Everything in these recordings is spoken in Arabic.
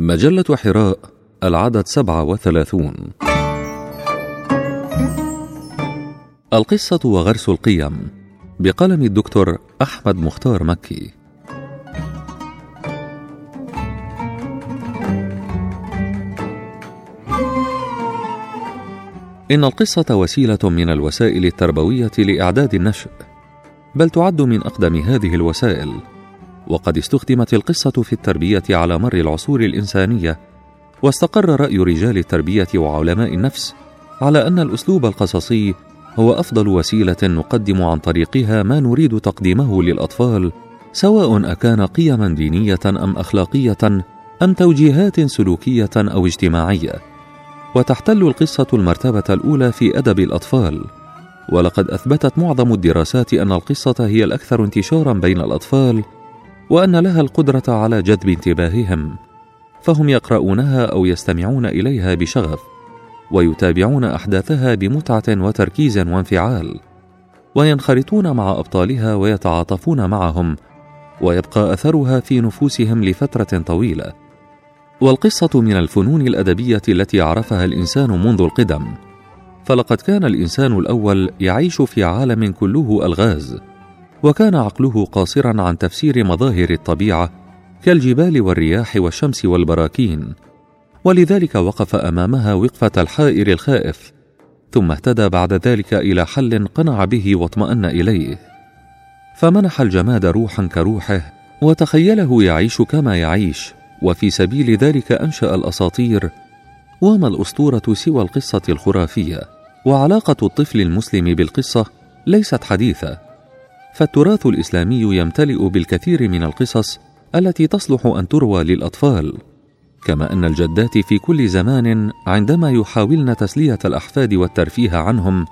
مجلة حراء العدد سبعة وثلاثون. القصة وغرس القيم بقلم الدكتور أحمد مختار مكي. إن القصة وسيلة من الوسائل التربوية لإعداد النشء بل تعد من أقدم هذه الوسائل. وقد استخدمت القصة في التربية على مر العصور الإنسانية واستقر رأي رجال التربية وعلماء النفس على أن الأسلوب القصصي هو أفضل وسيلة نقدم عن طريقها ما نريد تقديمه للأطفال سواء أكان قيما دينية أم أخلاقية أم توجيهات سلوكية أو اجتماعية. وتحتل القصة المرتبة الأولى في أدب الأطفال. ولقد أثبتت معظم الدراسات أن القصة هي الأكثر انتشارا بين الأطفال وأن لها القدرة على جذب انتباههم فهم يقرؤونها أو يستمعون إليها بشغف ويتابعون أحداثها بمتعة وتركيز وانفعال وينخرطون مع أبطالها ويتعاطفون معهم ويبقى أثرها في نفوسهم لفترة طويلة. والقصة من الفنون الأدبية التي عرفها الإنسان منذ القدم فلقد كان الإنسان الأول يعيش في عالم كله ألغاز وكان عقله قاصرا عن تفسير مظاهر الطبيعة كالجبال والرياح والشمس والبراكين ولذلك وقف أمامها وقفة الحائر الخائف ثم اهتدى بعد ذلك إلى حل قنع به واطمأن إليه. فمنح الجماد روحا كروحه وتخيله يعيش كما يعيش وفي سبيل ذلك أنشأ الأساطير وما الأسطورة سوى القصة الخرافية وعلاقة الطفل المسلم بالقصة ليست حديثة. فالتراث الإسلامي يمتلئ بالكثير من القصص التي تصلح أن تروى للأطفال كما أن الجدات في كل زمان عندما يحاولن تسلية الأحفاد والترفيه عنهم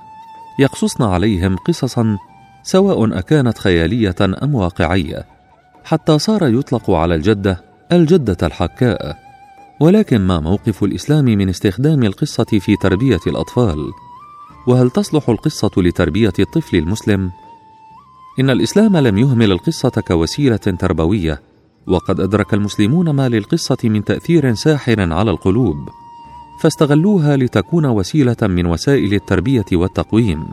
يقصصن عليهم قصصا سواء أكانت خيالية أم واقعية حتى صار يطلق على الجدة الجدة الحكاء. ولكن ما موقف الإسلام من استخدام القصة في تربية الأطفال؟ وهل تصلح القصة لتربية الطفل المسلم؟ إن الإسلام لم يهمل القصة كوسيلة تربوية وقد أدرك المسلمون ما للقصة من تأثير ساحر على القلوب فاستغلوها لتكون وسيلة من وسائل التربية والتقويم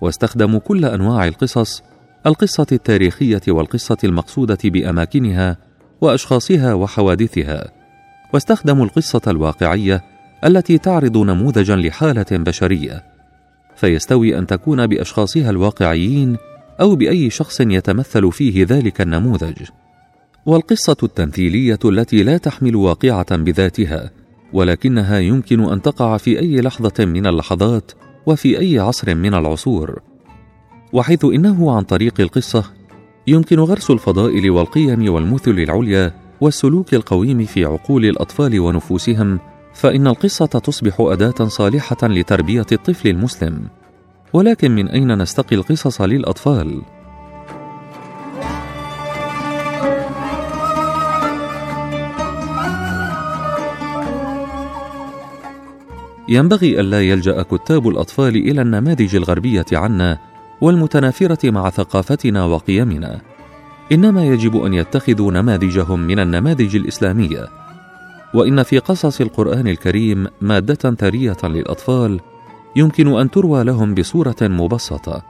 واستخدموا كل أنواع القصص القصة التاريخية والقصة المقصودة بأماكنها وأشخاصها وحوادثها واستخدموا القصة الواقعية التي تعرض نموذجا لحالة بشرية فيستوي أن تكون بأشخاصها الواقعيين أو بأي شخص يتمثل فيه ذلك النموذج. والقصة التمثيلية التي لا تحمل واقعة بذاتها ولكنها يمكن أن تقع في أي لحظة من اللحظات وفي أي عصر من العصور. وحيث إنه عن طريق القصة يمكن غرس الفضائل والقيم والمثل العليا والسلوك القويم في عقول الأطفال ونفوسهم فإن القصة تصبح أداة صالحة لتربية الطفل المسلم. ولكن من أين نستقي القصص للأطفال؟ ينبغي ألا يلجأ كتاب الأطفال إلى النماذج الغربية عنا والمتنافرة مع ثقافتنا وقيمنا. إنما يجب أن يتخذوا نماذجهم من النماذج الإسلامية. وإن في قصص القرآن الكريم مادة ثرية للأطفال يمكن أن تروى لهم بصورة مبسطة.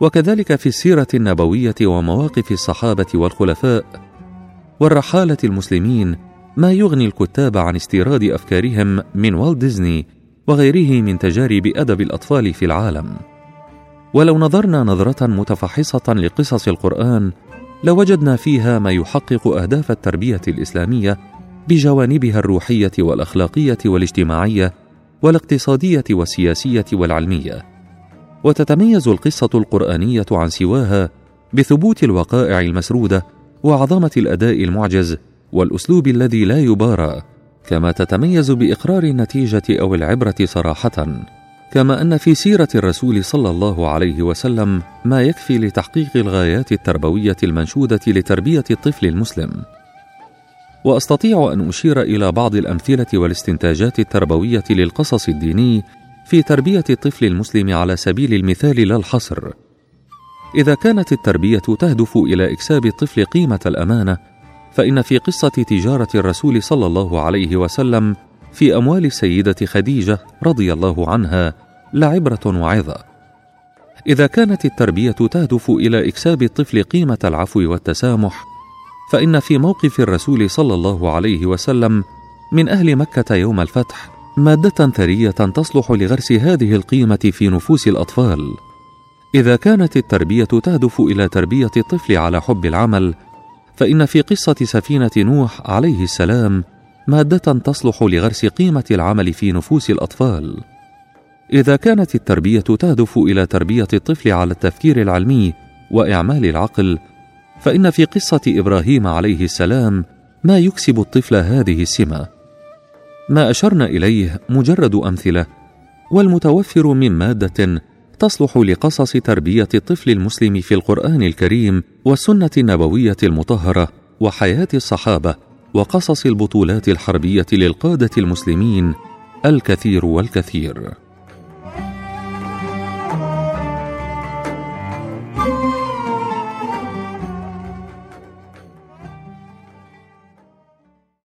وكذلك في السيرة النبوية ومواقف الصحابة والخلفاء والرحالة المسلمين ما يغني الكتاب عن استيراد أفكارهم من والت ديزني وغيره من تجارب أدب الأطفال في العالم. ولو نظرنا نظرة متفحصة لقصص القرآن لوجدنا فيها ما يحقق أهداف التربية الإسلامية بجوانبها الروحية والأخلاقية والاجتماعية والاقتصادية والسياسية والعلمية. وتتميز القصة القرآنية عن سواها بثبوت الوقائع المسرودة وعظمة الأداء المعجز والأسلوب الذي لا يبارى كما تتميز بإقرار النتيجة أو العبرة صراحة كما أن في سيرة الرسول صلى الله عليه وسلم ما يكفي لتحقيق الغايات التربوية المنشودة لتربية الطفل المسلم. وأستطيع أن أشير إلى بعض الأمثلة والاستنتاجات التربوية للقصص الديني في تربية الطفل المسلم على سبيل المثال لا الحصر. إذا كانت التربية تهدف إلى إكساب الطفل قيمة الأمانة فإن في قصة تجارة الرسول صلى الله عليه وسلم في أموال السيدة خديجة رضي الله عنها لعبرة وعظة. إذا كانت التربية تهدف إلى إكساب الطفل قيمة العفو والتسامح فإن في موقف الرسول صلى الله عليه وسلم من أهل مكة يوم الفتح مادة ثرية تصلح لغرس هذه القيمة في نفوس الأطفال. إذا كانت التربية تهدف إلى تربية الطفل على حب العمل فإن في قصة سفينة نوح عليه السلام مادة تصلح لغرس قيمة العمل في نفوس الأطفال. إذا كانت التربية تهدف إلى تربية الطفل على التفكير العلمي وإعمال العقل فإن في قصة إبراهيم عليه السلام ما يكسب الطفل هذه السمة. ما أشرنا إليه مجرد أمثلة والمتوفر من مادة تصلح لقصص تربية الطفل المسلم في القرآن الكريم والسنة النبوية المطهرة وحياة الصحابة وقصص البطولات الحربية للقادة المسلمين الكثير والكثير.